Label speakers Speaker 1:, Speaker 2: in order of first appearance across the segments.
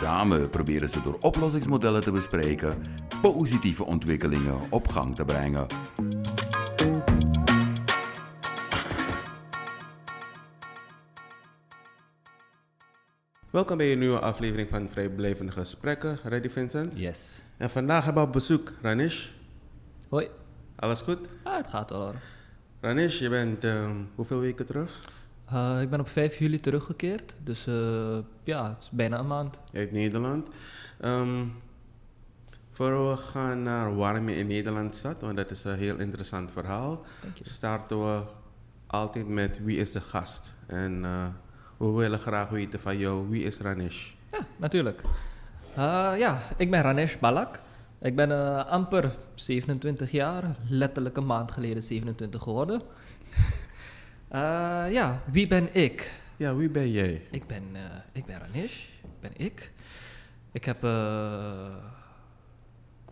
Speaker 1: Samen proberen ze door oplossingsmodellen te bespreken positieve ontwikkelingen op gang te brengen.
Speaker 2: Welkom bij een nieuwe aflevering van Vrijblijvende Gesprekken. Ready Vincent?
Speaker 3: Yes.
Speaker 2: En vandaag hebben we op bezoek Ranish.
Speaker 3: Hoi.
Speaker 2: Alles goed?
Speaker 3: Ah, het gaat wel hoor.
Speaker 2: Ranish, je bent ehm, hoeveel weken terug?
Speaker 3: Uh, ik ben op 5 juli teruggekeerd, dus uh, ja, het is bijna een maand.
Speaker 2: Uit Nederland. Um, voor we gaan naar waarom je in Nederland zat, want dat is een heel interessant verhaal, starten we altijd met wie is de gast. En uh, we willen graag weten van jou, wie is Ranesh?
Speaker 3: Ja, natuurlijk. Ja, ik ben Ranesh Balak. Ik ben amper 27 jaar, letterlijk een maand geleden 27 geworden. Ja, wie ben ik?
Speaker 2: Ja, wie ben jij?
Speaker 3: Ik ben, ik ben Ranesh, ik ben ik. Ik heb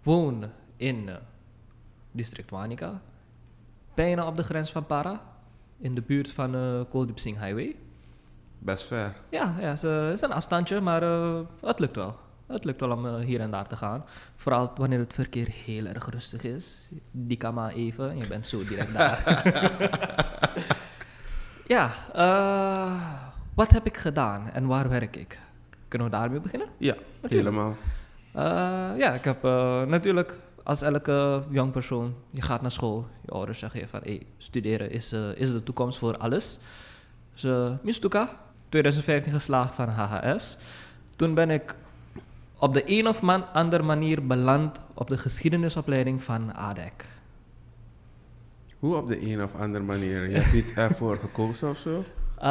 Speaker 3: woon in district Wanica, bijna op de grens van Para, in de buurt van uh, Kooldiep Singh Highway.
Speaker 2: Best ver.
Speaker 3: Ja, ja het is een afstandje, maar uh, het lukt wel. Het lukt wel om uh, hier en daar te gaan. Vooral wanneer het verkeer heel erg rustig is. Die kan maar even, je bent zo direct daar. ja, wat heb ik gedaan en waar werk ik? Kunnen we daarmee beginnen?
Speaker 2: Ja, helemaal.
Speaker 3: Uh, ja, ik heb uh, natuurlijk als elke jong persoon, je gaat naar school, je ouders zeggen je van hey, studeren is, uh, is de toekomst voor alles. Dus Mistuka, 2015 geslaagd van HHS. Toen ben ik op de een of andere manier beland op de geschiedenisopleiding van ADEC.
Speaker 2: Hoe op de een of andere manier? Je hebt niet ervoor gekozen of zo?
Speaker 3: Uh,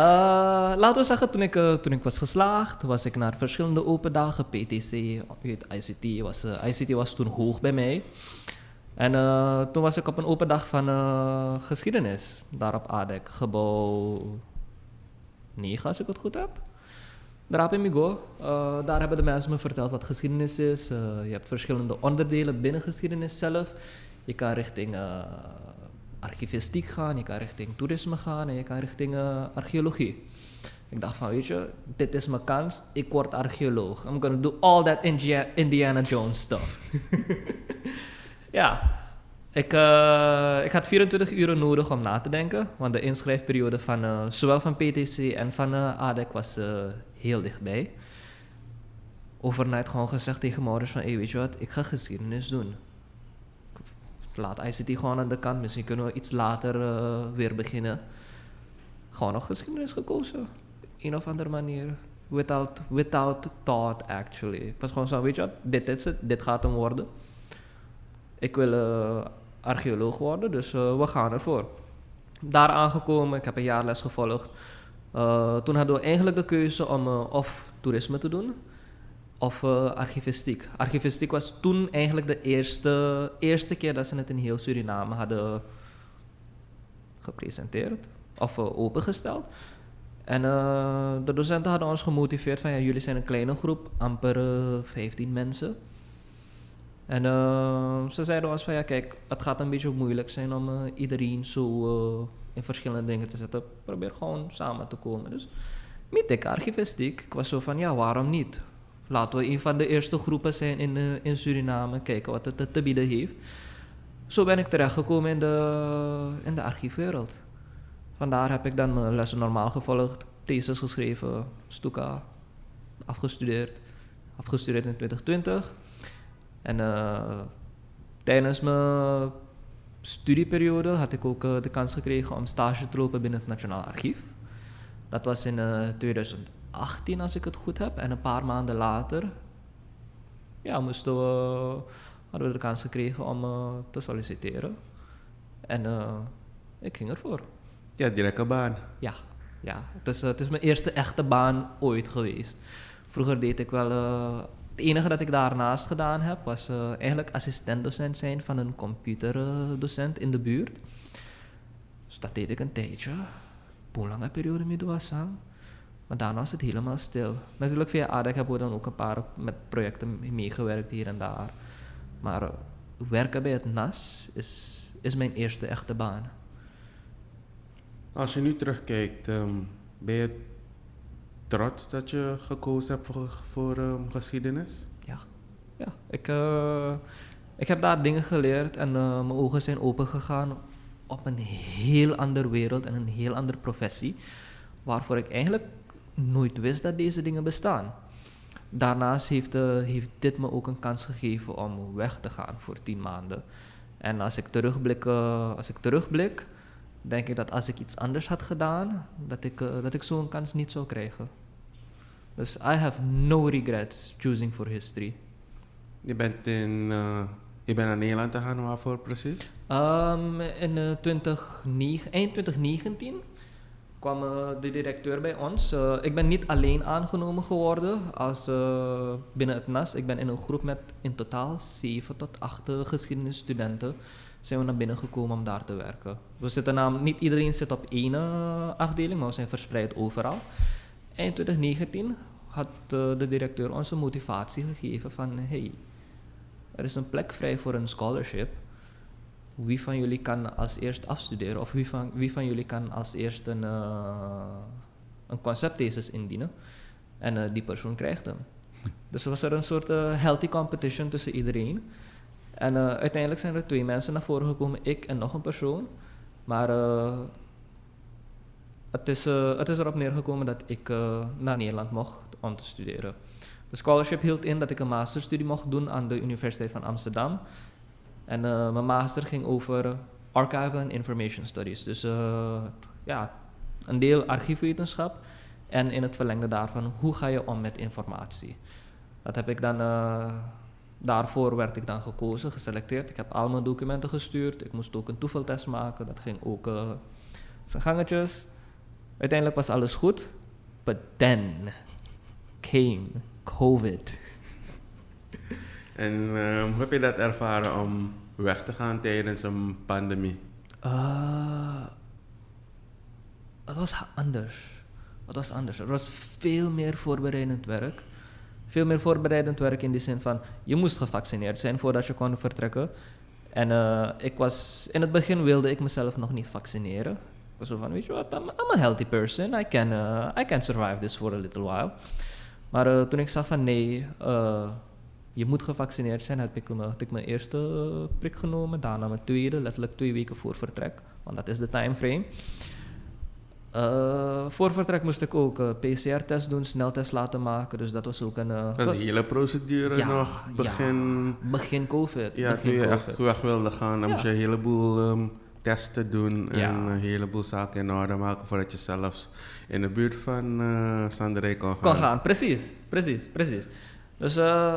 Speaker 3: laten we zeggen, toen ik, uh, toen ik was geslaagd, was ik naar verschillende open dagen, PTC, weet, ICT, was, uh, ICT was toen hoog bij mij. En toen was ik op een open dag van geschiedenis, daar op ADEC, gebouw 9 als ik het goed heb. Daar heb Migo. daar hebben de mensen me verteld wat geschiedenis is. je hebt verschillende onderdelen binnen geschiedenis zelf. Je kan richting archivistiek gaan, je kan richting toerisme gaan en je kan richting uh, archeologie. Ik dacht van, weet je, dit is mijn kans, ik word archeoloog. I'm gonna do all that Indiana Jones stuff. ja, ik, uh, ik had 24 uur nodig om na te denken, want de inschrijfperiode van uh, zowel van PTC en van ADEC was heel dichtbij. Overnight gewoon gezegd tegen mijn van, weet je wat, ik ga geschiedenis doen laat ICT gewoon aan de kant. Misschien kunnen we iets later uh, weer beginnen. Gewoon nog geschiedenis gekozen. Een of andere manier. Without, without thought, actually. Ik was gewoon zo, weet je wat, dit is het, dit gaat hem worden. Ik wil uh, archeoloog worden, dus uh, we gaan ervoor. Daar aangekomen, ik heb een jaar les gevolgd. toen hadden we eigenlijk de keuze om of toerisme te doen of uh, archivistiek. Archivistiek was toen eigenlijk de eerste, eerste keer dat ze het in heel Suriname hadden gepresenteerd of uh, opengesteld. En uh, de docenten hadden ons gemotiveerd van ja, jullie zijn een kleine groep, amper 15 mensen. En ze zeiden ons van ja, kijk, het gaat een beetje moeilijk zijn om iedereen zo in verschillende dingen te zetten. Probeer gewoon samen te komen. Dus met ik archivistiek, ik was zo van ja, waarom niet? Laten we een van de eerste groepen zijn in, uh, in Suriname, kijken wat het te bieden heeft. Zo ben ik terechtgekomen in de, in de archiefwereld. Vandaar heb ik dan mijn lessen normaal gevolgd, thesis geschreven, Stuka, afgestudeerd. Afgestudeerd in 2020. En uh, tijdens mijn studieperiode had ik ook uh, de kans gekregen om stage te lopen binnen het Nationaal Archief. Dat was in 2000. 18 als ik het goed heb. En een paar maanden later ja, moesten we, hadden we de kans gekregen om uh, te solliciteren. En uh, ik ging ervoor.
Speaker 2: Ja, directe baan.
Speaker 3: Ja, ja. Het, is, het is mijn eerste echte baan ooit geweest. Vroeger deed ik wel het enige dat ik daarnaast gedaan heb, was eigenlijk assistentdocent zijn van een computerdocent in de buurt. Dus dat deed ik een tijdje. Een lange periode met aan. Maar daarna was het helemaal stil. Natuurlijk via ADEC hebben we dan ook een paar met projecten meegewerkt hier en daar. Maar uh, werken bij het NAS is, is mijn eerste echte baan.
Speaker 2: Als je nu terugkijkt, um, ben je trots dat je gekozen hebt voor, voor um, geschiedenis?
Speaker 3: Ja, ja. Ik, uh, ik heb daar dingen geleerd en uh, mijn ogen zijn open gegaan op een heel andere wereld en een heel andere professie, waarvoor ik eigenlijk nooit wist dat deze dingen bestaan. Daarnaast heeft, uh, heeft dit me ook een kans gegeven om weg te gaan voor tien maanden. En als ik terugblik, als ik terugblik denk ik dat als ik iets anders had gedaan, dat ik, uh, dat ik zo'n kans niet zou krijgen. Dus I have no regrets choosing for history.
Speaker 2: Je bent, in, uh, je bent naar Nederland gegaan, waarvoor precies?
Speaker 3: Um, in uh, 20, eind 2019 kwam uh, de directeur bij ons. Uh, ik ben niet alleen aangenomen geworden als uh, binnen het NAS. Ik ben in een groep met in totaal 7 tot 8 geschiedenisstudenten zijn we naar binnen gekomen om daar te werken. We zitten namelijk, niet iedereen zit op één afdeling, maar we zijn verspreid overal. Eind 2019 had de directeur onze motivatie gegeven van hey, er is een plek vrij voor een scholarship. Wie van jullie kan als eerst afstuderen of wie van, wie van jullie kan als eerst een, uh, een conceptthesis indienen en uh, die persoon krijgt hem. Dus was er een soort uh, healthy competition tussen iedereen. En uiteindelijk zijn er twee mensen naar voren gekomen, ik en nog een persoon. Maar het, is, het is erop neergekomen dat ik naar Nederland mocht om te studeren. De scholarship hield in dat ik een masterstudie mocht doen aan de Universiteit van Amsterdam. En mijn master ging over Archival and Information Studies. Dus ja, een deel archiefwetenschap en in het verlengde daarvan, hoe ga je om met informatie? Dat heb ik dan daarvoor werd ik dan gekozen, geselecteerd. Ik heb al mijn documenten gestuurd. Ik moest ook een toevaltest maken. Dat ging ook zijn gangetjes. Uiteindelijk was alles goed. But then came COVID.
Speaker 2: En uh, hoe heb je dat ervaren om weg te gaan tijdens een pandemie?
Speaker 3: Uh, het was anders. Het was anders. Er was veel meer voorbereidend werk veel meer voorbereidend werk in de zin van je moest gevaccineerd zijn voordat je kon vertrekken. En uh, ik was, in het begin wilde ik mezelf nog niet vaccineren. Ik was zo van, weet je wat, I'm, a healthy person. I can, uh, I can survive this for a little while. Maar uh, toen ik zag van nee, je moet gevaccineerd zijn, heb ik, had ik mijn eerste prik genomen. Daarna mijn tweede, letterlijk twee weken voor vertrek. Want dat is de timeframe. Uh, voor vertrek moest ik ook uh, PCR-test doen, sneltest laten maken. Dus dat was ook een. Uh,
Speaker 2: dat is een hele procedure ja, nog. Begin,
Speaker 3: ja, begin COVID.
Speaker 2: Ja,
Speaker 3: begin
Speaker 2: toen je COVID. echt weg wilde gaan, dan ja. moest je een heleboel um, testen doen en een heleboel zaken in orde maken voordat je zelfs in de buurt van uh, Sanderij kon gaan.
Speaker 3: Kon gaan, precies, precies, precies. Dus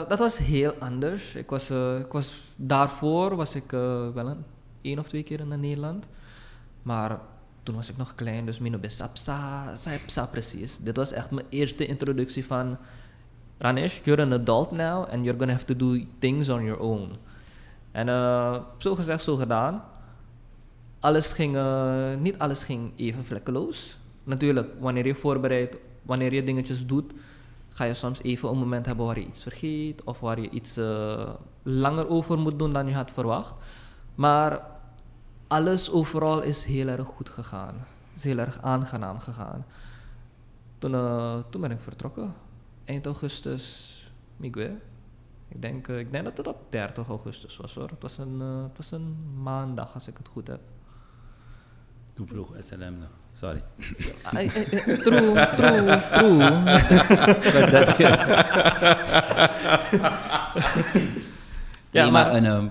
Speaker 3: dat was heel anders. Ik was, ik was, daarvoor was ik wel een één of twee keer in Nederland. Maar toen was ik nog klein, dus Mino Besapsa, Saipsa precies. Dit was echt mijn eerste introductie van... Ranesh, you're an adult now and you're gonna have to do things on your own. En zo gezegd, zo gedaan. Alles ging, niet alles ging even vlekkeloos. Natuurlijk, wanneer je voorbereidt, wanneer je dingetjes doet, ga je soms even een moment hebben waar je iets vergeet of waar je iets uh, langer over moet doen dan je had verwacht. Maar alles overal is heel erg goed gegaan. Is heel erg aangenaam gegaan. Toen, uh, toen ben ik vertrokken. Eind augustus, Miguel. Ik denk, uh, ik denk dat het op 30 augustus was hoor. Het was een, het was een maandag als ik het goed heb.
Speaker 4: Toen vroeg SLM nog. Sorry.
Speaker 3: true, true, true.
Speaker 4: ja, maar... En, um,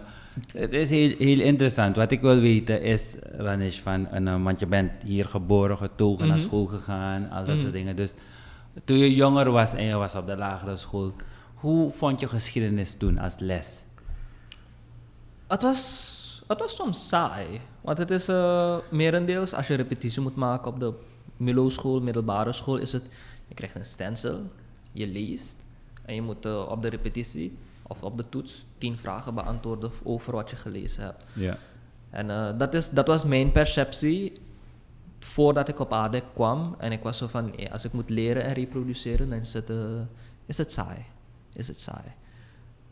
Speaker 4: het is heel, heel interessant. Wat ik wil weten is, Ranish, van, uh, want je bent hier geboren, getogen, naar mhm. school gegaan, al dat soort mhm. dingen. Dus toen je jonger was en je was op de lagere school, hoe vond je geschiedenis toen als les?
Speaker 3: Het was, het was soms saai. Want het is uh, merendeels, als je repetitie moet maken op de Milo-school, middelbare school, is het, je krijgt een stencil, je leest En je moet uh, op de repetitie of op de toets tien vragen beantwoorden over wat je gelezen hebt.
Speaker 4: Ja.
Speaker 3: En uh, dat, is, dat was mijn perceptie voordat ik op ADEC kwam. En ik was zo van, nee, als ik moet leren en reproduceren, dan is het, is het saai. Is het saai.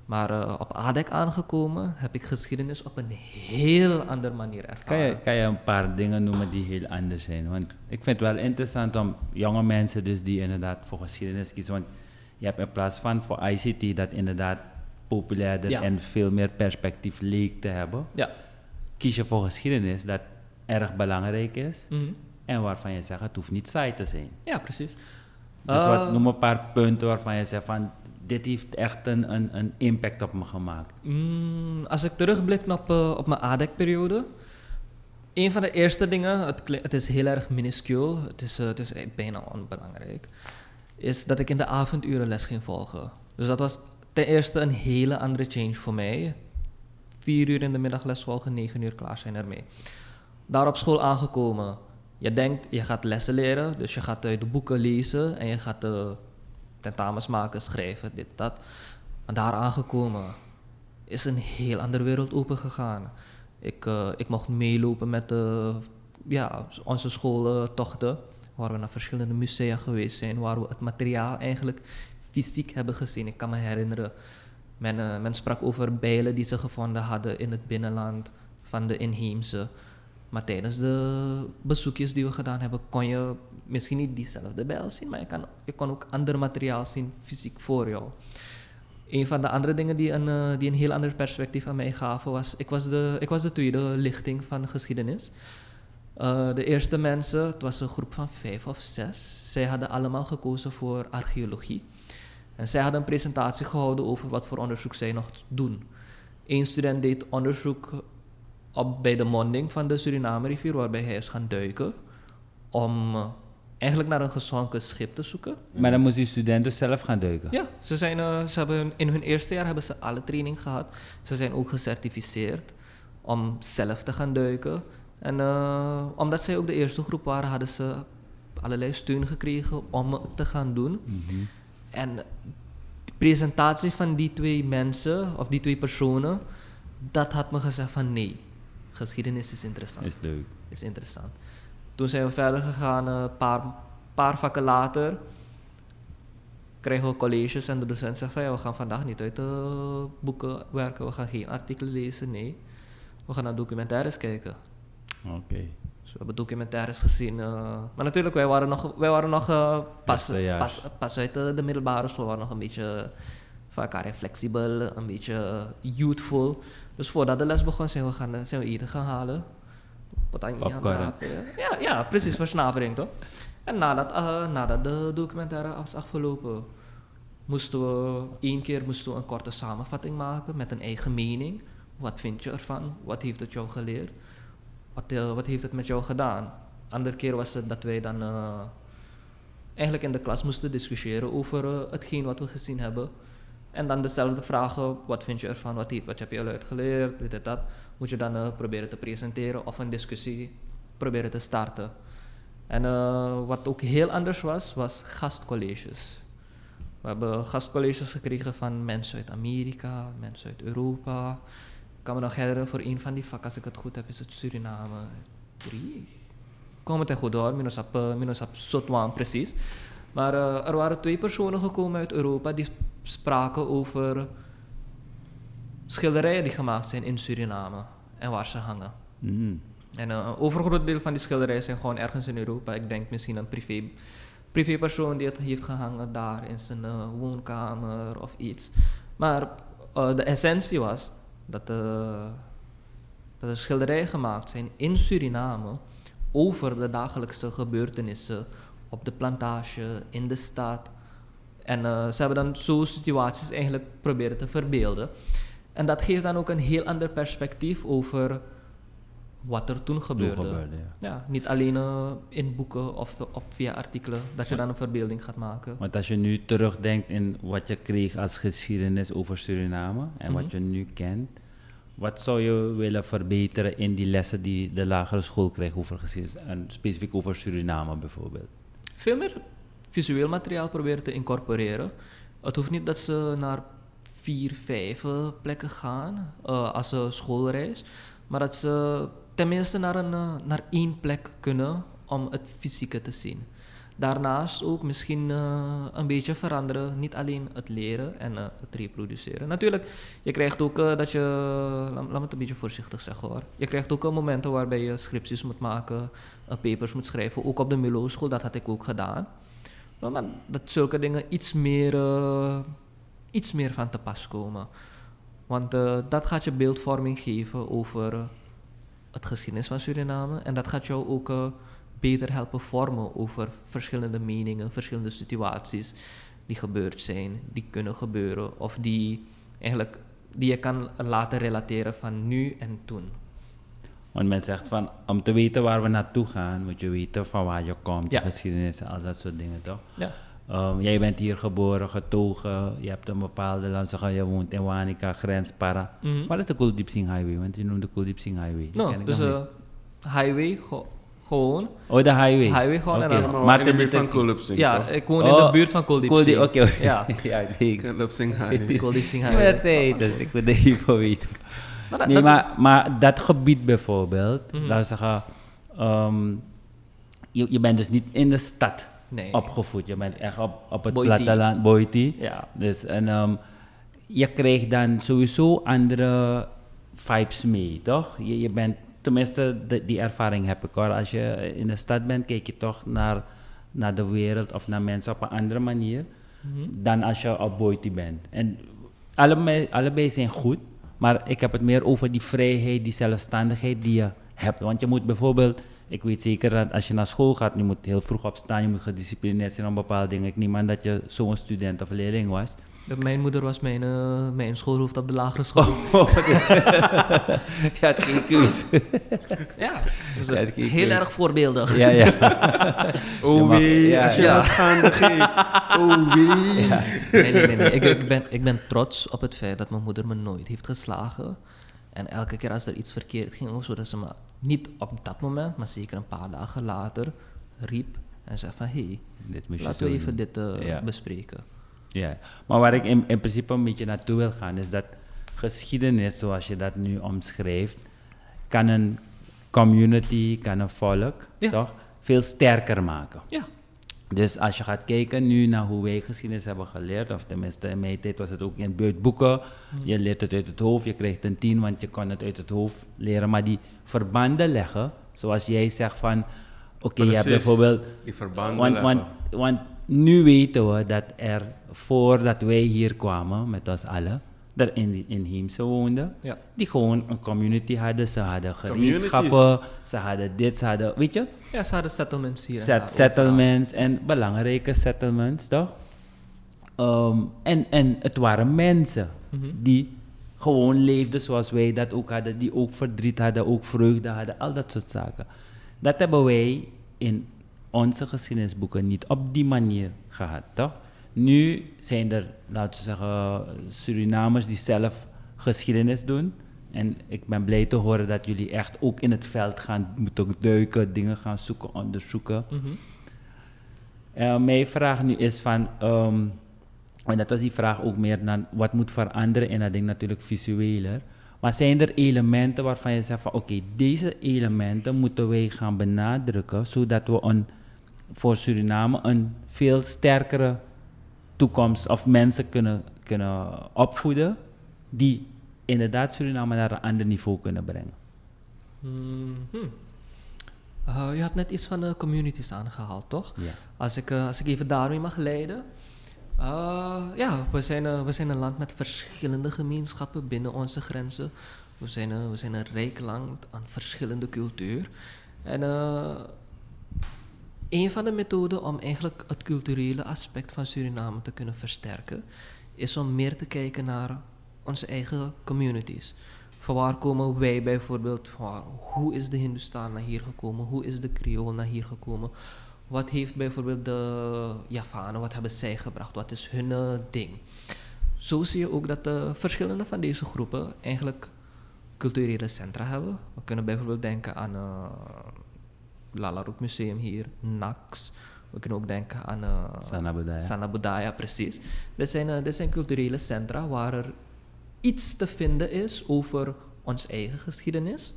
Speaker 3: Maar uh, op ADEC aangekomen heb ik geschiedenis op een heel andere manier ervaren.
Speaker 4: Kan je, kan je een paar dingen noemen die heel anders zijn? Want ik vind het wel interessant om jonge mensen dus die inderdaad voor geschiedenis kiezen. Want je hebt in plaats van voor ICT dat inderdaad populairder ja. en veel meer perspectief leek te hebben.
Speaker 3: Ja.
Speaker 4: Kies je voor geschiedenis dat erg belangrijk is.
Speaker 3: Mm -hmm.
Speaker 4: En waarvan je zegt het hoeft niet saai te zijn.
Speaker 3: Ja, precies.
Speaker 4: Dus wat, noem een paar punten waarvan je zegt van dit heeft echt een, een, een impact op me gemaakt.
Speaker 3: Mm, als ik terugblik op, uh, op mijn ADEC-periode. Een van de eerste dingen, het, het is heel erg minuscuul, het is, uh, het is bijna onbelangrijk, is dat ik in de avonduren les ging volgen. Dus dat was ten eerste een hele andere change voor mij. Vier uur in de middag les volgen, negen uur klaar zijn ermee. Daar op school aangekomen. Je denkt, je gaat lessen leren, dus je gaat de boeken lezen en je gaat de tentamens maken, schrijven, dit, dat. Maar daar aangekomen is een heel andere wereld opengegaan. Ik, uh, ik mocht meelopen met de, ja, onze schooltochten, waar we naar verschillende musea geweest zijn, waar we het materiaal eigenlijk fysiek hebben gezien. Ik kan me herinneren, men, uh, men sprak over bijlen die ze gevonden hadden in het binnenland van de inheemse. Maar tijdens de bezoekjes die we gedaan hebben, kon je misschien niet diezelfde bijl zien, maar je, kan, je kon ook ander materiaal zien, fysiek voor jou. Een van de andere dingen die een, uh, die een heel ander perspectief aan mij gaven was, ik was de, ik was de tweede lichting van geschiedenis. Uh, de eerste mensen, het was een groep van vijf of zes, zij hadden allemaal gekozen voor archeologie. En zij hadden een presentatie gehouden over wat voor onderzoek zij nog doen. Eén student deed onderzoek op, bij de monding van de Suriname-rivier, waarbij hij is gaan duiken om uh, eigenlijk naar een gezonken schip te zoeken.
Speaker 4: Maar dan moesten die studenten zelf gaan duiken?
Speaker 3: Ja, ze zijn, uh, ze hebben in hun eerste jaar hebben ze alle training gehad. Ze zijn ook gecertificeerd om zelf te gaan duiken. En uh, omdat zij ook de eerste groep waren, hadden ze allerlei steun gekregen om het te gaan doen.
Speaker 4: Mm -hmm.
Speaker 3: En de presentatie van die twee mensen, of die twee personen, dat had me gezegd van nee, geschiedenis is interessant.
Speaker 4: Is leuk.
Speaker 3: Is interessant. Toen zijn we verder gegaan, een uh, paar, paar vakken later kregen we colleges en de docent zegt van ja, we gaan vandaag niet uit de boeken werken, we gaan geen artikelen lezen, nee. We gaan naar documentaires kijken.
Speaker 4: Oké. Okay.
Speaker 3: Dus we hebben documentaires gezien. Uh, maar natuurlijk, wij waren nog, wij waren nog uh, pas, pas, pas uit de, de, middelbare school, we waren nog een beetje van elkaar flexibel, een beetje youthful. Dus voordat de les begon zijn we, gaan, zijn we eten gaan halen.
Speaker 4: Popcorn.
Speaker 3: Ja, ja, precies, versnapering toch? En nadat, uh, nadat de documentaire was afgelopen, moesten we één keer moesten we een korte samenvatting maken met een eigen mening. Wat vind je ervan? Wat heeft het jou geleerd? Wat, uh, wat heeft het met jou gedaan? Andere keer was het dat wij dan uh, eigenlijk in de klas moesten discussiëren over hetgeen wat we gezien hebben. En dan dezelfde vragen, wat vind je ervan, wat, wat heb je al uitgeleerd, dit en dat. Moet je dan uh, proberen te presenteren of een discussie proberen te starten. En uh, wat ook heel anders was, was gastcolleges. We hebben gastcolleges gekregen van mensen uit Amerika, mensen uit Europa. Ik kan me nog herinneren, voor een van die vakken, als ik het goed heb, is het Suriname 3. Kom het goed hoor, minus op, uh, minus precies. Maar er waren twee personen gekomen uit Europa die spraken over schilderijen die gemaakt zijn in Suriname en waar ze hangen.
Speaker 4: Mm.
Speaker 3: En uh, een overgroot deel van die schilderijen zijn gewoon ergens in Europa. Ik denk misschien een privé, privépersoon die het heeft gehangen daar in zijn uh, woonkamer of iets. Maar uh, de essentie was dat, dat er schilderijen gemaakt zijn in Suriname over de dagelijkse gebeurtenissen op de plantage, in de stad. En uh, ze hebben dan zo situaties eigenlijk proberen te verbeelden. En dat geeft dan ook een heel ander perspectief over wat er toen gebeurde.
Speaker 4: Toen gebeurde ja.
Speaker 3: ja. niet alleen uh, in boeken of, of via artikelen, dat je dan een verbeelding gaat maken.
Speaker 4: Want als je nu terugdenkt in wat je kreeg als geschiedenis over Suriname en wat je nu kent, wat zou je willen verbeteren in die lessen die de lagere school krijgt over geschiedenis, en specifiek over Suriname bijvoorbeeld?
Speaker 3: Veel meer visueel materiaal proberen te incorporeren. Het hoeft niet dat ze naar vier, vijf eh, plekken gaan uh, als een schoolreis, maar dat ze tenminste naar, een, uh, naar één plek kunnen om het fysieke te zien. Daarnaast ook misschien een beetje veranderen. Niet alleen het leren en het reproduceren. Natuurlijk, je krijgt ook dat je. Laat, laat me het een beetje voorzichtig zeggen hoor. Je krijgt ook momenten waarbij je scripties moet maken, papers moet schrijven. Ook op de Milo school, dat had ik ook gedaan. Dat zulke dingen iets meer, iets meer van te pas komen. Want dat gaat je beeldvorming geven over het geschiedenis van Suriname. En dat gaat jou ook beter helpen vormen over verschillende meningen, verschillende situaties die gebeurd zijn, die kunnen gebeuren of die eigenlijk die je kan laten relateren van nu en toen.
Speaker 4: Want men zegt van om te weten waar we naartoe gaan, moet je weten van waar je komt, ja. geschiedenis en al dat soort dingen toch? Ja. Um, jij bent hier geboren, getogen, je hebt een bepaalde, land, je woont in Wanica, grens, para. Mm -hmm. Wat is de Kuldeep Singh Highway? Want je noemt de Kuldeep Singh Highway.
Speaker 3: No, dus uh, highway, gewoon.
Speaker 4: Oh, de highway?
Speaker 3: Highway gewoon.
Speaker 2: Okay. En dan maar in de buurt van Kulupsing,
Speaker 3: Ja, ik woon oh. in de buurt van Kuldiepsing.
Speaker 4: Oké, okay.
Speaker 3: ja.
Speaker 4: ja.
Speaker 2: Kulupsing Highway.
Speaker 3: Kuldiepsing
Speaker 4: Highway.
Speaker 3: Ja,
Speaker 4: dat zei dus ik moet er even weten. Maar dat, nee, dat maar, maar dat gebied bijvoorbeeld, mm -hmm. laten we zeggen, um, je, je bent dus niet in de stad nee. opgevoed. Je bent echt op, op het Boiti. platteland, Boiti.
Speaker 3: Ja.
Speaker 4: Dus en, um, je krijgt dan sowieso andere vibes mee, toch? Je, je bent tenminste, de, die ervaring heb ik hoor. Als je in de stad bent, kijk je toch naar, naar de wereld of naar mensen op een andere manier mm -hmm. dan als je op Boiti bent. En allebei, allebei zijn goed, maar ik heb het meer over die vrijheid, die zelfstandigheid die je hebt. Want je moet bijvoorbeeld, ik weet zeker dat als je naar school gaat, je moet heel vroeg opstaan, je moet gedisciplineerd zijn om bepaalde dingen. Ik neem dat je zo'n student of leerling was.
Speaker 3: Mijn moeder was mijn, uh, mijn schoolhoofd op de lagere school.
Speaker 4: Oh, ja, het ging keus.
Speaker 3: ja, dus ja heel erg voorbeeldig.
Speaker 4: Ja, ja.
Speaker 2: oh wee, ja, als je ja. geeft. Oh wee.
Speaker 3: Ja. Nee, nee, nee. nee. Ik, ik, ben, ik ben trots op het feit dat mijn moeder me nooit heeft geslagen. En elke keer als er iets verkeerd ging of zo, dat ze me niet op dat moment, maar zeker een paar dagen later riep en zei van hé, hey, laten we even dit uh, ja. bespreken.
Speaker 4: Ja, maar waar ik in, in principe een beetje naartoe wil gaan, is dat geschiedenis, zoals je dat nu omschrijft, kan een community, kan een volk, ja. toch, veel sterker maken.
Speaker 3: Ja.
Speaker 4: Dus als je gaat kijken nu naar hoe wij geschiedenis hebben geleerd, of tenminste in mijn tijd was het ook in buitboeken, mm. je leert het uit het hoofd, je krijgt een tien, want je kon het uit het hoofd leren, maar die verbanden leggen, zoals jij zegt van, oké, okay, je hebt bijvoorbeeld...
Speaker 2: Die verbanden
Speaker 4: want,
Speaker 2: leggen.
Speaker 4: Want, want nu weten we dat er voordat wij hier kwamen met ons allen, er in, in Heemse woonden,
Speaker 3: ja.
Speaker 4: die gewoon een community hadden. Ze hadden gereedschappen, ze hadden dit, ze hadden, weet je?
Speaker 3: Ja, ze hadden settlements hier.
Speaker 4: Set, settlements en belangrijke settlements, toch? Um, en, en het waren mensen mm -hmm. die gewoon leefden zoals wij dat ook hadden, die ook verdriet hadden, ook vreugde hadden, al dat soort zaken. Dat hebben wij in onze geschiedenisboeken niet op die manier gehad, toch? Nu zijn er, laten we zeggen, Surinamers die zelf geschiedenis doen. En ik ben blij te horen dat jullie echt ook in het veld gaan moeten duiken, dingen gaan zoeken, onderzoeken. Mm -hmm. uh, mijn vraag nu is van, um, en dat was die vraag ook meer dan wat moet veranderen en dat ding natuurlijk visueler. Maar zijn er elementen waarvan je zegt van oké, okay, deze elementen moeten wij gaan benadrukken zodat we een, voor Suriname een veel sterkere toekomst of mensen kunnen, kunnen opvoeden die inderdaad Suriname naar een ander niveau kunnen brengen.
Speaker 3: Mm -hmm. uh, je had net iets van de communities aangehaald, toch?
Speaker 4: Ja.
Speaker 3: Als, ik, uh, als ik even daarmee mag leiden. Uh, ja, we zijn, we zijn een land met verschillende gemeenschappen binnen onze grenzen. We zijn, we zijn een rijk land aan verschillende cultuur. En een van de methoden om eigenlijk het culturele aspect van Suriname te kunnen versterken, is om meer te kijken naar onze eigen communities. Van waar komen wij bijvoorbeeld van? Hoe is de Hindustan naar hier gekomen? Hoe is de Creool naar hier gekomen? Wat heeft bijvoorbeeld de Javanen, wat hebben zij gebracht? Wat is hun uh, ding? Zo zie je ook dat de verschillende van deze groepen eigenlijk culturele centra hebben. We kunnen bijvoorbeeld denken aan uh, Lalaroek Museum hier, NAX. We kunnen ook denken aan
Speaker 4: uh,
Speaker 3: Sanabudaya. precies. Dit zijn, uh, dit zijn culturele centra waar er iets te vinden is over ons eigen geschiedenis.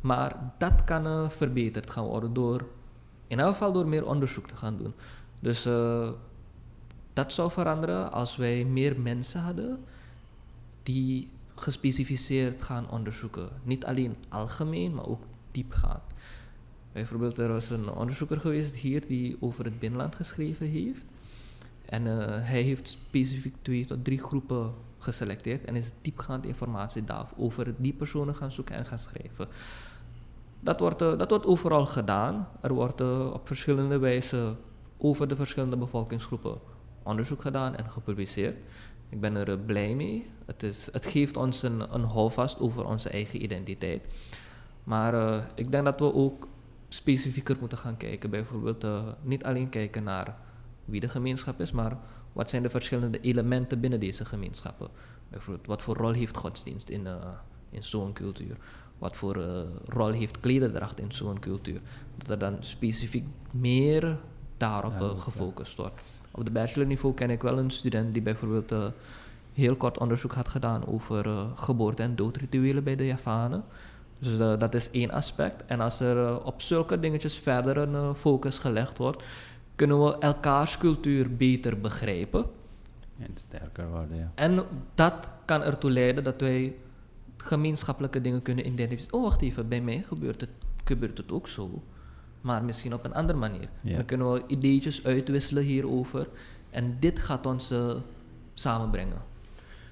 Speaker 3: Maar dat kan uh, verbeterd gaan worden door, in elk geval door meer onderzoek te gaan doen. Dus dat zou veranderen als wij meer mensen hadden die gespecificeerd gaan onderzoeken. Niet alleen algemeen, maar ook diepgaand. Bijvoorbeeld, er was een onderzoeker geweest hier die over het binnenland geschreven heeft. En uh, hij heeft specifiek twee tot drie groepen geselecteerd en is diepgaand informatie over die personen gaan zoeken en gaan schrijven. Dat wordt, uh, dat wordt overal gedaan. Er wordt uh, op verschillende wijzen over de verschillende bevolkingsgroepen onderzoek gedaan en gepubliceerd. Ik ben er blij mee. Het, is, het geeft ons een, een houvast over onze eigen identiteit. Maar ik denk dat we ook specifieker moeten gaan kijken. Bijvoorbeeld niet alleen kijken naar wie de gemeenschap is, maar wat zijn de verschillende elementen binnen deze gemeenschappen. Bijvoorbeeld wat voor rol heeft godsdienst in, in zo'n cultuur? Wat voor rol heeft klederdracht in zo'n cultuur? Dat er dan specifiek meer daarop gefocust wordt. Op de bachelorniveau ken ik wel een student die bijvoorbeeld heel kort onderzoek had gedaan over geboorte- en doodrituelen bij de Javanen. Dus dat is één aspect. En als er op zulke dingetjes verder een focus gelegd wordt, kunnen we elkaars cultuur beter begrijpen.
Speaker 4: En sterker worden, ja.
Speaker 3: En dat kan ertoe leiden dat wij gemeenschappelijke dingen kunnen identificeren. Oh, wacht even, bij mij gebeurt het, gebeurt het ook zo. Maar misschien op een andere manier. Ja. Dan kunnen we ideetjes uitwisselen hierover. En dit gaat ons samenbrengen.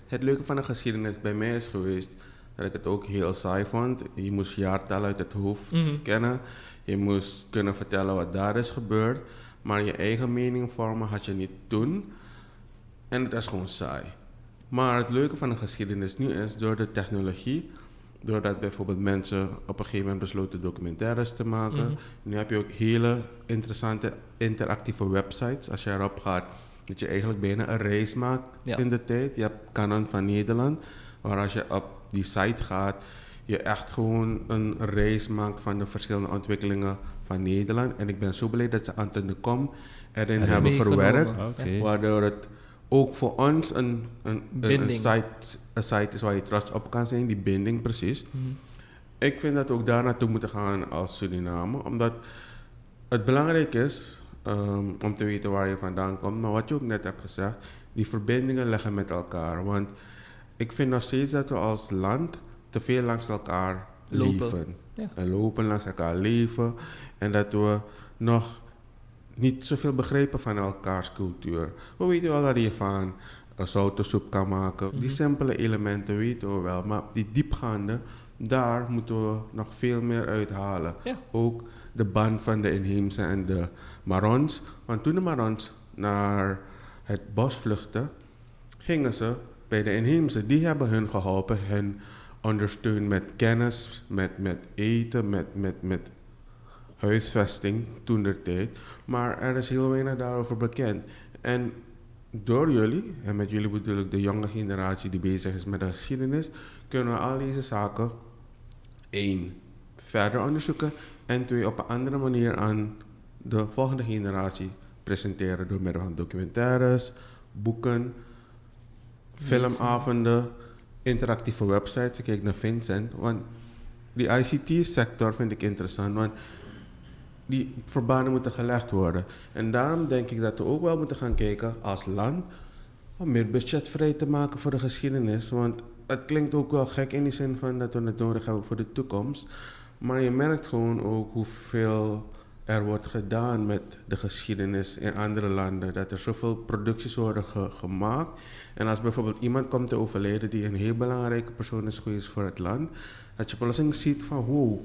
Speaker 2: Het leuke van de geschiedenis bij mij is geweest dat ik het ook heel saai vond. Je moest jaartallen uit het hoofd mhm. kennen. Je moest kunnen vertellen wat daar is gebeurd. Maar je eigen mening vormen had je niet toen. En het is gewoon saai. Maar het leuke van de geschiedenis nu is, door de technologie, doordat bijvoorbeeld mensen op een gegeven moment besloten documentaires te maken. Mhm. Nu heb je ook hele interessante interactieve websites. Als je erop gaat, dat je eigenlijk bijna een reis maakt in de tijd. Je hebt Canon van Nederland, waar als je op die site gaat, je echt gewoon een reis maakt van de verschillende ontwikkelingen van Nederland. En ik ben zo blij dat ze Anton de Kom erin hebben verwerkt, waardoor het ook voor ons een, een, een, site, een site is waar je trots op kan zijn, die binding precies. Mhm. Ik vind dat we ook daar naartoe moeten gaan als Suriname, omdat het belangrijk is um, om te weten waar je vandaan komt, maar wat je ook net hebt gezegd, die verbindingen leggen met elkaar. Want ik vind nog steeds dat we als land te veel langs elkaar leven. En lopen langs elkaar leven. En dat we nog niet zoveel begrijpen van elkaars cultuur. We weten wel dat je van een soep kan maken. Die mhm. simpele elementen weten we wel. Maar die diepgaande, daar moeten we nog veel meer uithalen. Ook de band van de inheemse en de Marons. Want toen de Marons naar het bos vluchtten, gingen ze bij de inheemse, die hebben hun geholpen, hen ondersteund met kennis, met, met eten, met, met, met huisvesting toen der tijd. Maar er is heel weinig daarover bekend. En door jullie, en met jullie bedoel ik de jonge generatie die bezig is met de geschiedenis, kunnen we al deze zaken één verder onderzoeken en twee op een andere manier aan de volgende generatie presenteren door middel van documentaires, boeken, filmavonden, interactieve websites. Ik kijk naar Vincent. Want die ICT-sector vind ik interessant. Want die verbanen moeten gelegd worden. En daarom denk ik dat we ook wel moeten gaan kijken als land om meer budget vrij te maken voor de geschiedenis. Want het klinkt ook wel gek in die zin van dat we het nodig hebben voor de toekomst. Maar je merkt gewoon ook hoeveel er wordt gedaan met de geschiedenis in andere landen. Dat er zoveel producties worden gemaakt. En als bijvoorbeeld iemand komt te overlijden die een heel belangrijke persoon is geweest voor het land, dat je plotseling ziet van wow,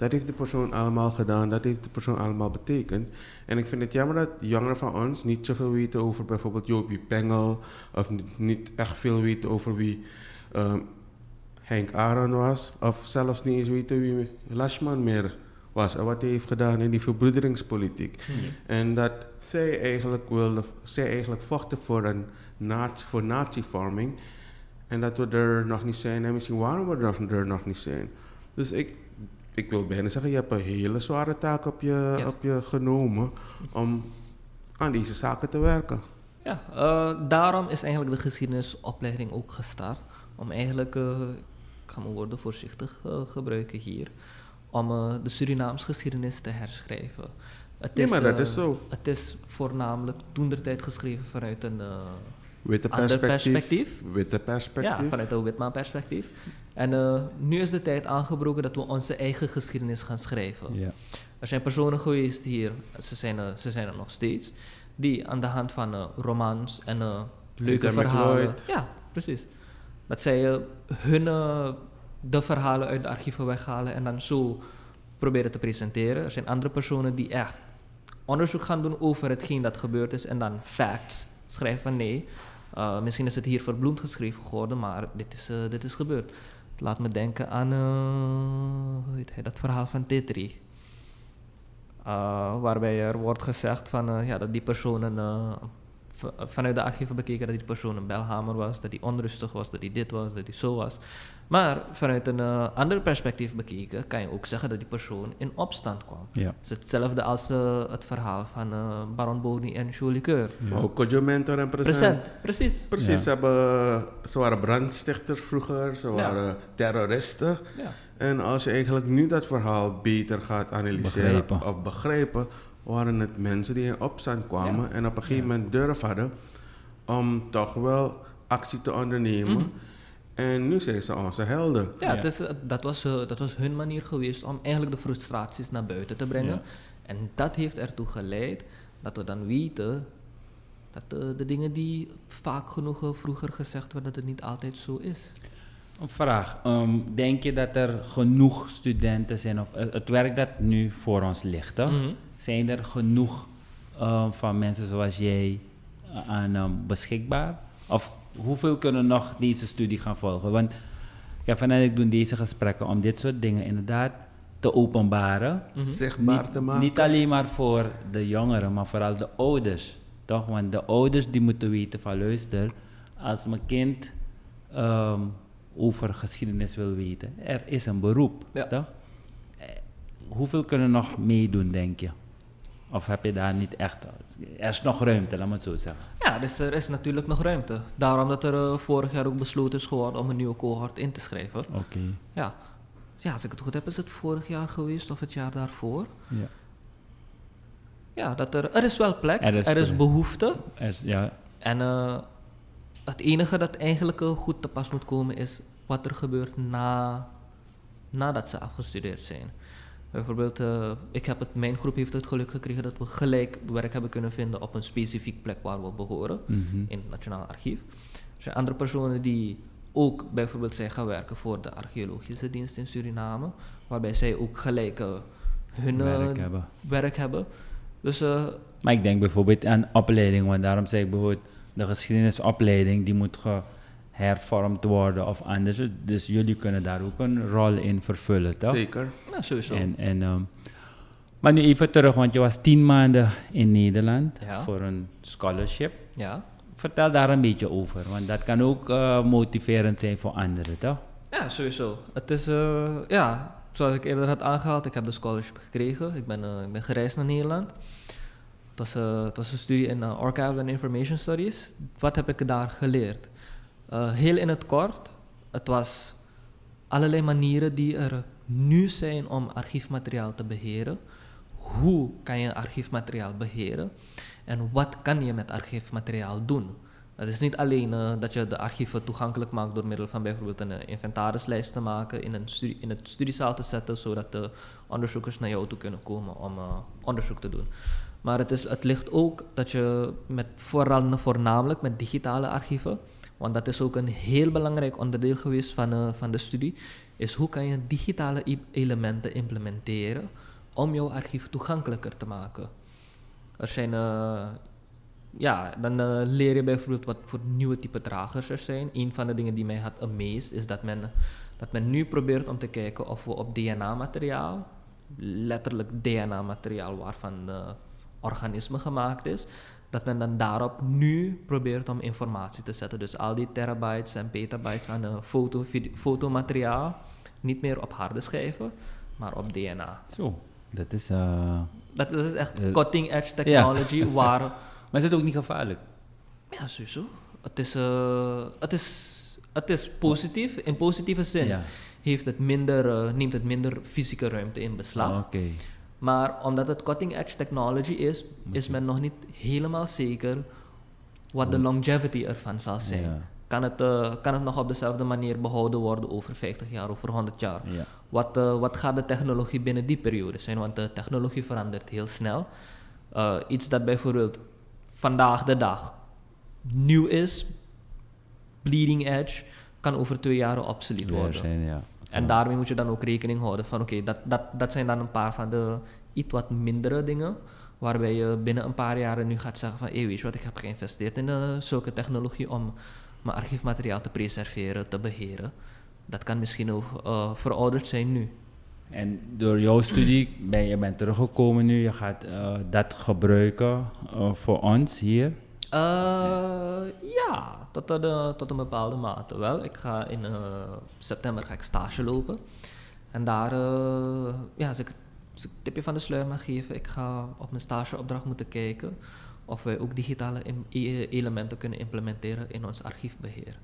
Speaker 2: dat heeft de persoon allemaal gedaan, dat heeft de persoon allemaal betekend. En ik vind het jammer dat jongeren van ons niet zoveel weten over bijvoorbeeld Jopie Pengel, of niet echt veel weten over wie um, Henk Aron was, of zelfs niet eens weten wie Lashman meer was en wat hij heeft gedaan in die verbroederingspolitiek. Hmm. En dat zij eigenlijk, wilde, zij eigenlijk vochten voor, een nazi, voor natievorming en dat we er nog niet zijn en misschien waarom we er nog niet zijn. Dus ik, ik wil bijna zeggen, je hebt een hele zware taak op je, op je genomen om aan deze zaken te werken.
Speaker 3: Ja, uh, daarom is eigenlijk de geschiedenisopleiding ook gestart. Om eigenlijk, uh, ik ga mijn woorden voorzichtig uh, gebruiken hier, om de Surinaams geschiedenis te herschrijven.
Speaker 2: Het is, maar dat is zo.
Speaker 3: Het is voornamelijk toen de tijd geschreven vanuit een
Speaker 2: Witte perspectief. perspectief. Witte perspectief.
Speaker 3: Ja, vanuit een witman perspectief. En uh, nu is de tijd aangebroken dat we onze eigen geschiedenis gaan schrijven. Ja. Er zijn personen geweest hier, ze zijn, er, ze zijn er nog steeds, die aan de hand van uh, romans en leuke verhalen. Ja, precies. Dat zij hun de verhalen uit de archieven weghalen en dan zo proberen te presenteren. Er zijn andere personen die echt onderzoek gaan doen over hetgeen dat gebeurd is en dan facts schrijven van nee. Misschien is het hier verbloemd geschreven geworden, maar dit is, dit is gebeurd. Laat me denken aan uh, weet hij, dat verhaal van Tetri. waarbij er wordt gezegd van, ja, dat die persoon een vanuit de archieven bekeken dat die persoon een belhamer was, dat hij onrustig was, dat hij dit was, dat hij zo was. Maar vanuit een uh, ander perspectief bekeken kan je ook zeggen dat die persoon in opstand kwam. Ja. Het is hetzelfde als uh, het verhaal van uh, Baron Boni en Jules Keur.
Speaker 2: Ja. Ook Mentor en Present.
Speaker 3: Present, precies.
Speaker 2: Precies, ja. ze, hebben, ze waren brandstichters vroeger, ze waren terroristen. En als je eigenlijk nu dat verhaal beter gaat analyseren of begrijpen, waren het mensen die in opstand kwamen en op een gegeven moment durf hadden om toch wel actie te ondernemen. Mhm. En nu zijn ze onze helden.
Speaker 3: Ja, ja. Is, dat, was, uh, dat was hun manier geweest om eigenlijk de frustraties naar buiten te brengen. En dat heeft ertoe geleid dat we dan weten dat de, de dingen die vaak genoeg eh, vroeger gezegd werden, dat het niet altijd zo is.
Speaker 4: Een vraag. Ehm, denk je dat er genoeg studenten zijn, of uh, het werk dat nu voor ons ligt, hè? Mhm. Zijn er genoeg uh, van mensen zoals jij aan um, beschikbaar? Of hoeveel kunnen nog deze studie gaan volgen? Want Kevin en ik doen deze gesprekken om dit soort dingen inderdaad te openbaren.
Speaker 2: Mm -hmm. Zichtbaar
Speaker 4: niet,
Speaker 2: te maken.
Speaker 4: Niet alleen maar voor de jongeren, maar vooral de ouders. Toch? Want de ouders die moeten weten van luister, als mijn kind um, over geschiedenis wil weten, er is een beroep. Ja. Toch? Eh, hoeveel kunnen nog meedoen, denk je? Of heb je daar niet echt... Er is nog ruimte, laat me het zo zeggen.
Speaker 3: Ja, dus er is natuurlijk nog ruimte. Daarom dat er uh, vorig jaar ook besloten is geworden om een nieuwe cohort in te schrijven.
Speaker 4: Oké.
Speaker 3: Ja. ja, als ik het goed heb, is het vorig jaar geweest of het jaar daarvoor. Ja. Ja, dat er, er is wel plek, er is, er is behoefte.
Speaker 4: Er is, ja.
Speaker 3: En uh, het enige dat eigenlijk uh, goed te pas moet komen is wat er gebeurt na, nadat ze afgestudeerd zijn. Bijvoorbeeld, uh, ik heb het, mijn groep heeft het geluk gekregen dat we gelijk werk hebben kunnen vinden op een specifiek plek waar we behoren, mm -hmm. in het Nationaal Archief. Er zijn andere personen die ook bijvoorbeeld zijn gaan werken voor de archeologische dienst in Suriname, waarbij zij ook gelijk uh, hun werk uh, hebben. Werk hebben. Dus,
Speaker 4: maar ik denk bijvoorbeeld aan opleiding, want daarom zeg ik bijvoorbeeld de geschiedenisopleiding, die moet ge hervormd worden of anders. Dus jullie kunnen daar ook een rol in vervullen, toch?
Speaker 2: Zeker.
Speaker 3: Ja, sowieso.
Speaker 4: En, en, um, maar nu even terug, want je was tien maanden in Nederland voor een scholarship.
Speaker 3: Ja.
Speaker 4: Vertel daar een beetje over, want dat kan ook uh, motiverend zijn voor anderen, toch?
Speaker 3: Ja, sowieso. Het is, uh, ja, zoals ik eerder had aangehaald, ik heb de scholarship gekregen. Ik ben, uh, ik ben gereisd naar Nederland. Het was, het was een studie in Archival and Information Studies. Wat heb ik daar geleerd? Uh, heel in het kort, het was allerlei manieren die er nu zijn om archiefmateriaal te beheren. Hoe kan je archiefmateriaal beheren en wat kan je met archiefmateriaal doen? Het is niet alleen uh, dat je de archieven toegankelijk maakt door middel van bijvoorbeeld een uh, inventarislijst te maken, in, een in het studiezaal te zetten, zodat de onderzoekers naar jou toe kunnen komen om onderzoek te doen. Maar het, is, het ligt ook dat je met vooral, voornamelijk met digitale archieven want dat is ook een heel belangrijk onderdeel geweest van, uh, van de studie, is hoe kan je digitale elementen implementeren om jouw archief toegankelijker te maken. Er zijn, uh, ja, dan uh, leer je bijvoorbeeld wat voor nieuwe type dragers er zijn. Een van de dingen die mij had amazed is dat men, dat men nu probeert om te kijken of we op DNA-materiaal, letterlijk DNA-materiaal waarvan organisme gemaakt is, dat men dan daarop nu probeert om informatie te zetten. Dus al die terabytes en petabytes aan foto, fotomateriaal niet meer op harde schijven, maar op DNA.
Speaker 4: Zo, dat is... Uh,
Speaker 3: dat, is echt cutting edge technology waar...
Speaker 4: Maar is het ook niet gevaarlijk?
Speaker 3: Ja, sowieso. Het is, uh, het is, het is positief, in positieve zin. Heeft het minder, neemt het minder fysieke ruimte in beslag.
Speaker 4: Oh,
Speaker 3: maar omdat het cutting edge technology is, is men nog niet helemaal zeker wat de longevity ervan zal zijn. Kan, het, uh, kan het nog op dezelfde manier behouden worden over 50 jaar, over 100 jaar? Wat, uh, wat gaat de technologie binnen die periode zijn? Want de technologie verandert heel snel. Uh, iets dat bijvoorbeeld vandaag de dag nieuw is, bleeding edge, kan over twee jaar obsolet worden.
Speaker 4: Zijn, ja.
Speaker 3: En daarmee moet je dan ook rekening houden van oké, dat, dat, dat zijn dan een paar van de iets wat mindere dingen. Waarbij je binnen een paar jaren nu gaat zeggen van hey, weet je wat, ik heb geïnvesteerd in uh, zulke technologie om mijn archiefmateriaal te preserveren, te beheren. Dat kan misschien ook uh, verouderd zijn nu.
Speaker 4: En door jouw studie ben je bent teruggekomen nu, je gaat uh, dat gebruiken voor ons hier?
Speaker 3: Ja, tot, tot, een bepaalde mate wel. Ik ga in september ga ik stage lopen. En daar, ja, als ik een tipje van de sluier mag geven, ik ga op mijn stageopdracht moeten kijken of wij ook digitale elementen kunnen implementeren in ons archiefbeheer.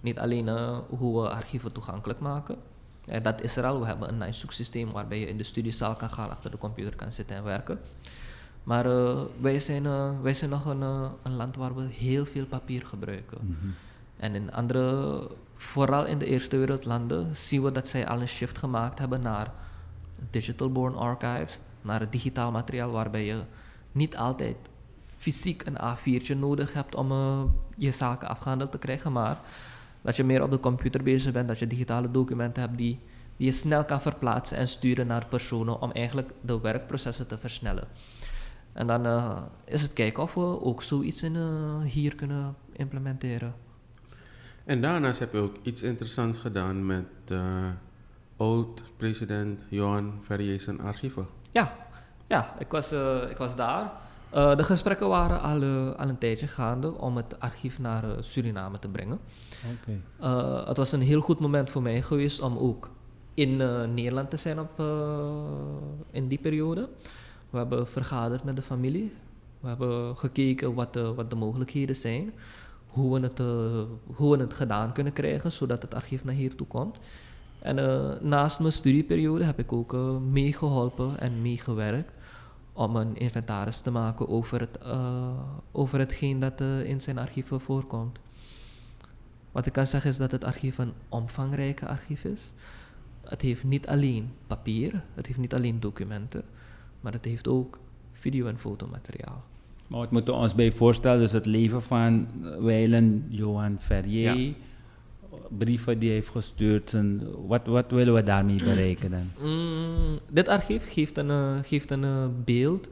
Speaker 3: Niet alleen hoe we archieven toegankelijk maken. Dat is er al. We hebben een nice zoeksysteem waarbij je in de studiezaal kan gaan, achter de computer kan zitten en werken. Maar uh, wij, zijn, wij zijn nog een, een, land waar we heel veel papier gebruiken. Mhm. En in andere, vooral in de eerste wereldlanden, zien we dat zij al een shift gemaakt hebben naar digital born archives, naar het digitaal materiaal waarbij je niet altijd fysiek een A4'tje nodig hebt om je zaken afgehandeld te krijgen, maar dat je meer op de computer bezig bent, dat je digitale documenten hebt die, die je snel kan verplaatsen en sturen naar personen om eigenlijk de werkprocessen te versnellen. En dan uh, is het kijken of we ook zoiets in, uh, hier kunnen implementeren.
Speaker 2: En daarnaast heb je ook iets interessants gedaan met oud-president Johan Verrier zijn archieven.
Speaker 3: Ja, ja ik, was, uh, ik was daar. Uh, de gesprekken waren al, uh, al een tijdje gaande om het archief naar Suriname te brengen.
Speaker 4: Okay.
Speaker 3: het was een heel goed moment voor mij geweest om ook in Nederland te zijn op, in die periode. We hebben vergaderd met de familie. We hebben gekeken wat de, wat de mogelijkheden zijn. Hoe we, het, hoe we het gedaan kunnen krijgen, zodat het archief naar hier toe komt. En uh, naast mijn studieperiode heb ik ook meegeholpen en meegewerkt om een inventaris te maken over, het, over hetgeen dat in zijn archieven voorkomt. Wat ik kan zeggen is dat het archief een omvangrijke archief is. Het heeft niet alleen papier, het heeft niet alleen documenten, maar het heeft ook video- en fotomateriaal.
Speaker 4: Maar wat moeten we ons bij voorstellen? Dus het leven van Weilen Johan Ferrier. Ja brieven die hij heeft gestuurd. En wat, wat willen we daarmee bereiken dan?
Speaker 3: Mm, dit archief geeft een, uh, geeft een uh, beeld,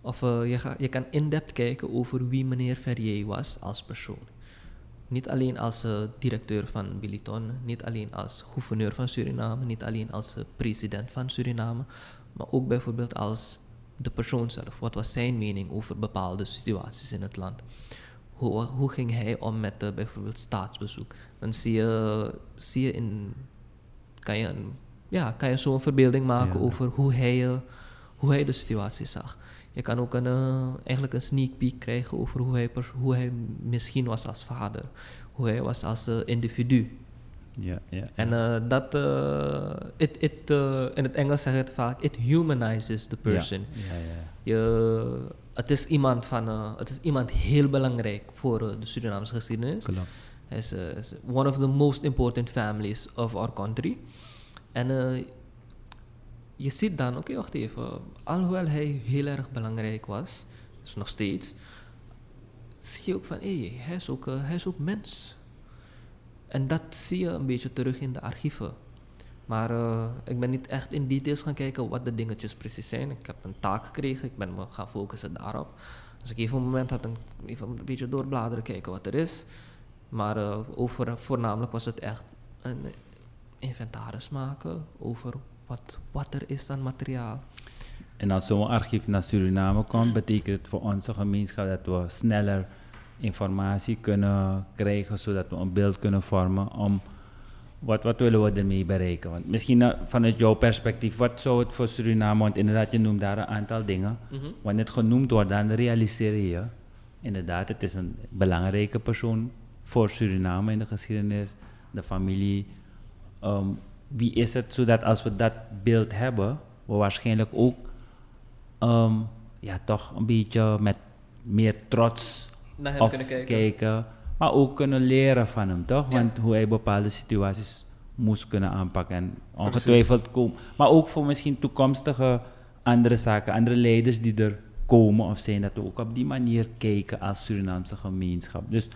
Speaker 3: of uh, je, ga, je kan in-depth kijken over wie meneer Ferrier was als persoon. Niet alleen als directeur van Biliton, niet alleen als gouverneur van Suriname, niet alleen als president van Suriname, maar ook bijvoorbeeld als de persoon zelf. Wat was zijn mening over bepaalde situaties in het land? hoe, hoe ging hij om met uh, bijvoorbeeld staatsbezoek? Dan zie je, zie je in, kan je, een, ja, kan je zo'n verbeelding maken over hoe hij, uh, hoe hij de situatie zag. Je kan ook een, uh, eigenlijk een sneak peek krijgen over hoe hij, hoe hij misschien was als vader, hoe hij was als individu.
Speaker 4: Ja, ja,
Speaker 3: En dat, it, it, in het Engels zeg je het vaak, it humanizes the person.
Speaker 4: Ja, ja,
Speaker 3: Je, het is iemand van, het is iemand heel belangrijk voor de Surinaamse geschiedenis.
Speaker 4: Klopt.
Speaker 3: Hij is, is, one of the most important families of our country. En je ziet dan, oké, okay, wacht even, alhoewel hij heel erg belangrijk was, is nog steeds, zie je ook van, hé, hey, hij, is ook, hij is ook mens. En dat zie je een beetje terug in de archieven. Maar uh, ik ben niet echt in details gaan kijken wat de dingetjes precies zijn. Ik heb een taak gekregen, ik ben me gaan focussen daarop. Als ik even een moment had, dan even een beetje doorbladeren, kijken wat er is. Maar uh, over, voornamelijk was het echt een inventaris maken over wat, wat er is aan materiaal.
Speaker 4: En als zo'n archief naar Suriname komt, betekent het voor onze gemeenschap dat we sneller informatie kunnen krijgen, zodat we een beeld kunnen vormen om wat, wat willen we ermee bereiken? Want misschien uh, vanuit jouw perspectief, wat zou het voor Suriname, want inderdaad, je noemt daar een aantal dingen. Mm -hmm. Wanneer het genoemd wordt, dan realiseer je, inderdaad, het is een belangrijke persoon voor Suriname in de geschiedenis, de familie. Um, wie is het, zodat als we dat beeld hebben, we waarschijnlijk ook um, ja, toch een beetje met meer trots
Speaker 3: naar hem kunnen kijken.
Speaker 4: kijken. Maar ook kunnen leren van hem, toch? Ja. Want hoe hij bepaalde situaties moest kunnen aanpakken. En ongetwijfeld komen. Maar ook voor misschien toekomstige andere zaken, andere leiders die er komen of zijn, dat we ook op die manier kijken als Surinaamse gemeenschap. Dus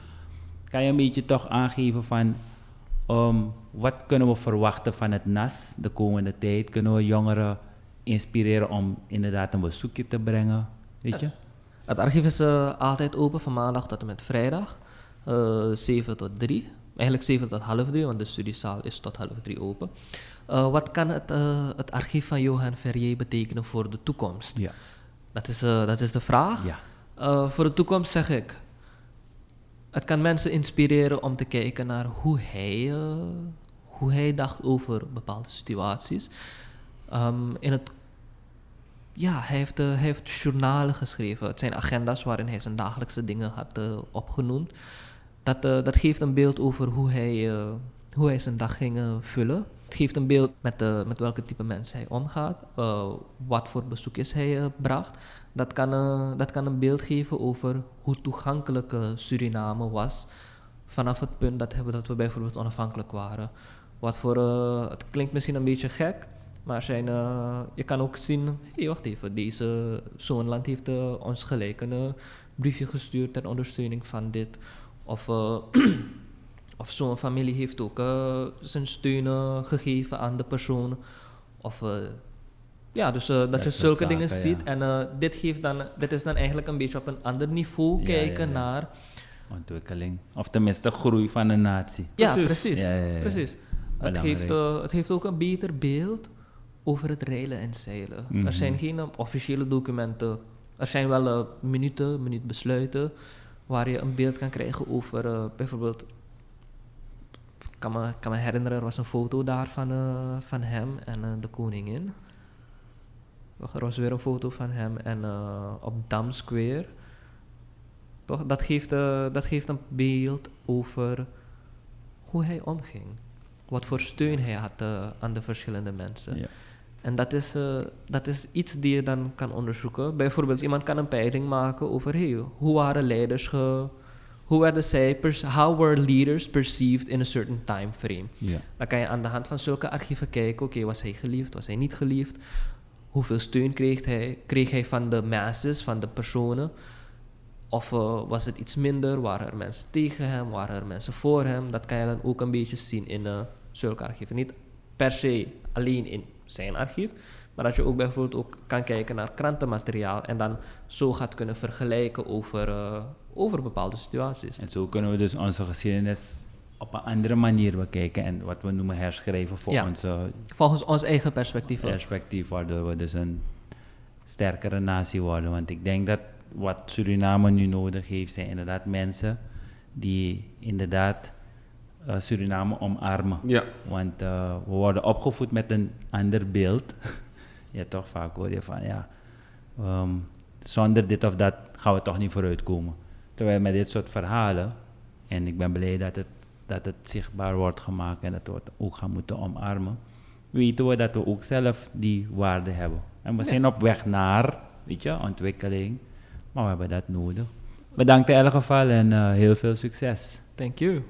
Speaker 4: kan je een beetje toch aangeven van um, wat kunnen we verwachten van het NAS de komende tijd? Kunnen we jongeren inspireren om inderdaad een bezoekje te brengen? Weet je?
Speaker 3: Het archief is uh, altijd open van maandag tot en met vrijdag, uh, 7 tot 3. Eigenlijk 7 tot half 3, want de studiezaal is tot half 3 open. Uh, wat kan het, het archief van Johan Ferrier betekenen voor de toekomst?
Speaker 4: Ja.
Speaker 3: Dat, is, dat is de vraag.
Speaker 4: Ja.
Speaker 3: voor de toekomst zeg ik, het kan mensen inspireren om te kijken naar hoe hij, hoe hij dacht over bepaalde situaties. Um, in het ja, hij heeft, uh, hij heeft journalen geschreven. Het zijn agenda's waarin hij zijn dagelijkse dingen had uh, opgenoemd. Dat, uh, dat geeft een beeld over hoe hij, hoe hij zijn dag ging vullen. Het geeft een beeld met, met welke type mensen hij omgaat, wat voor bezoekjes hij bracht. Dat kan, dat kan een beeld geven over hoe toegankelijk Suriname was vanaf het punt dat, we, dat we bijvoorbeeld onafhankelijk waren. Wat voor, het klinkt misschien een beetje gek, maar zijn, uh, je kan ook zien, hey, wacht even, deze, zo'n land heeft uh, ons gelijk een uh, briefje gestuurd ter ondersteuning van dit. Of, of zo'n familie heeft ook zijn steun gegeven aan de persoon. Of ja, dus dat, dat je zulke zaken, dingen ja. ziet. En dit, geeft dan, dit is dan eigenlijk een beetje op een ander niveau kijken ja, ja, naar...
Speaker 4: Ontwikkeling. Of tenminste groei van een natie.
Speaker 3: Ja, precies. precies. Het, geeft, het geeft ook een beter beeld over het reilen en zeilen. Mm -hmm. Er zijn geen officiële documenten. Er zijn wel uh, minuten, minuutbesluiten, waar je een beeld kan krijgen over uh, bijvoorbeeld. Ik kan me, kan me herinneren, er was een foto daar van, uh, van hem en de koningin. Er was weer een foto van hem en op Dam Square. Toch? Dat, geeft, dat geeft een beeld over hoe hij omging. Wat voor steun hij had aan de verschillende mensen.
Speaker 4: Ja.
Speaker 3: En dat is, uh, dat is iets die je dan kan onderzoeken. Bijvoorbeeld, iemand kan een peiling maken over hey, hoe waren leiders ge, hoe werden zij, how were leaders perceived in a certain time frame.
Speaker 4: Ja.
Speaker 3: Dan kan je aan de hand van zulke archieven kijken, oké, okay, was hij geliefd, was hij niet geliefd? Hoeveel steun kreeg hij, kreeg hij van de masses, van de personen? Of uh, was het iets minder? Waren er mensen tegen hem? Waren er mensen voor hem? Dat kan je dan ook een beetje zien in uh, zulke archieven. Niet per se alleen in zijn archief. Maar dat je ook bijvoorbeeld ook kan kijken naar krantenmateriaal en dan zo gaat kunnen vergelijken over, uh, over bepaalde situaties.
Speaker 4: En zo kunnen we dus onze geschiedenis op een andere manier bekijken en wat we noemen herschrijven voor
Speaker 3: ja,
Speaker 4: onze...
Speaker 3: Volgens ons eigen perspectief.
Speaker 4: Perspectief, waardoor we dus een sterkere natie worden. Want ik denk dat wat Suriname nu nodig heeft, zijn inderdaad mensen die inderdaad uh, Suriname omarmen.
Speaker 2: Ja.
Speaker 4: Want uh, we worden opgevoed met een ander beeld. ja, toch vaak hoor je van ja, um, zonder dit of dat gaan we toch niet vooruitkomen. Terwijl met dit soort verhalen, en ik ben blij dat het, dat het zichtbaar wordt gemaakt en dat we het ook gaan moeten omarmen, weten we dat we ook zelf die waarde hebben. En we zijn op weg naar, weet je, ontwikkeling, maar we hebben dat nodig. Bedankt in elk geval en uh, heel veel succes.
Speaker 3: Thank you.